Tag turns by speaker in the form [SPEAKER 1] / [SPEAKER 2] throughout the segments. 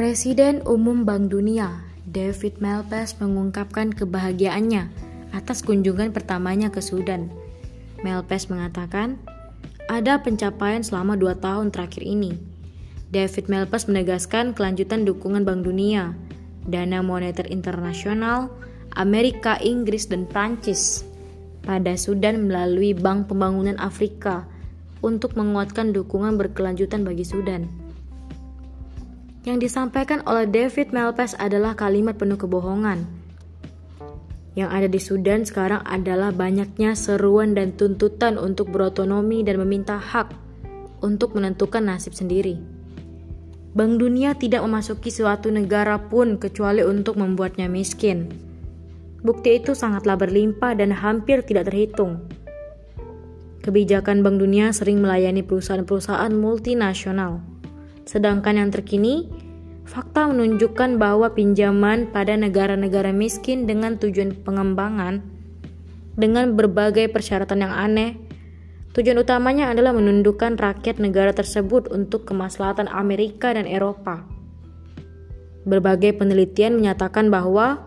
[SPEAKER 1] Presiden Umum Bank Dunia, David Malpass mengungkapkan kebahagiaannya atas kunjungan pertamanya ke Sudan. Malpass mengatakan, ada pencapaian selama dua tahun terakhir ini. David Malpass menegaskan kelanjutan dukungan Bank Dunia, Dana Moneter Internasional, Amerika, Inggris, dan Prancis pada Sudan melalui Bank Pembangunan Afrika untuk menguatkan dukungan berkelanjutan bagi Sudan. Yang disampaikan oleh David Malpass adalah kalimat penuh kebohongan. Yang ada di Sudan sekarang adalah banyaknya seruan dan tuntutan untuk berotonomi dan meminta hak untuk menentukan nasib sendiri. Bank Dunia tidak memasuki suatu negara pun kecuali untuk membuatnya miskin. Bukti itu sangatlah berlimpah dan hampir tidak terhitung. Kebijakan Bank Dunia sering melayani perusahaan-perusahaan multinasional Sedangkan yang terkini, fakta menunjukkan bahwa pinjaman pada negara-negara miskin dengan tujuan pengembangan dengan berbagai persyaratan yang aneh Tujuan utamanya adalah menundukkan rakyat negara tersebut untuk kemaslahatan Amerika dan Eropa. Berbagai penelitian menyatakan bahwa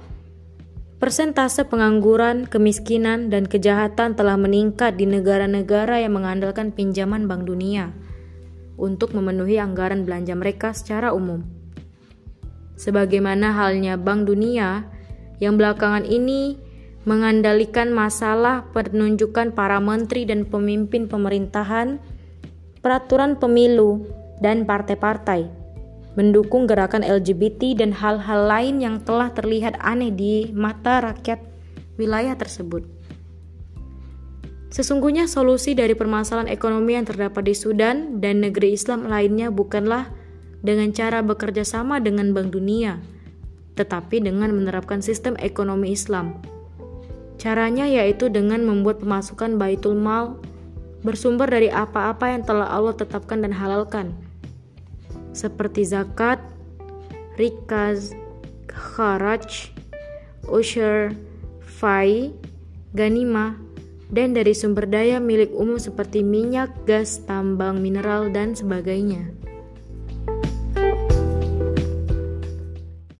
[SPEAKER 1] persentase pengangguran, kemiskinan, dan kejahatan telah meningkat di negara-negara yang mengandalkan pinjaman Bank Dunia untuk memenuhi anggaran belanja mereka secara umum. Sebagaimana halnya Bank Dunia yang belakangan ini mengandalkan masalah penunjukan para menteri dan pemimpin pemerintahan, peraturan pemilu, dan partai-partai, mendukung gerakan LGBT dan hal-hal lain yang telah terlihat aneh di mata rakyat wilayah tersebut. Sesungguhnya solusi dari permasalahan ekonomi yang terdapat di Sudan dan negeri Islam lainnya bukanlah dengan cara bekerja sama dengan Bank Dunia, tetapi dengan menerapkan sistem ekonomi Islam. Caranya yaitu dengan membuat pemasukan Baitul Mal bersumber dari apa-apa yang telah Allah tetapkan dan halalkan, seperti zakat, rikaz, kharaj, ushur, fai, ganimah, dan dari sumber daya milik umum seperti minyak, gas, tambang, mineral, dan sebagainya.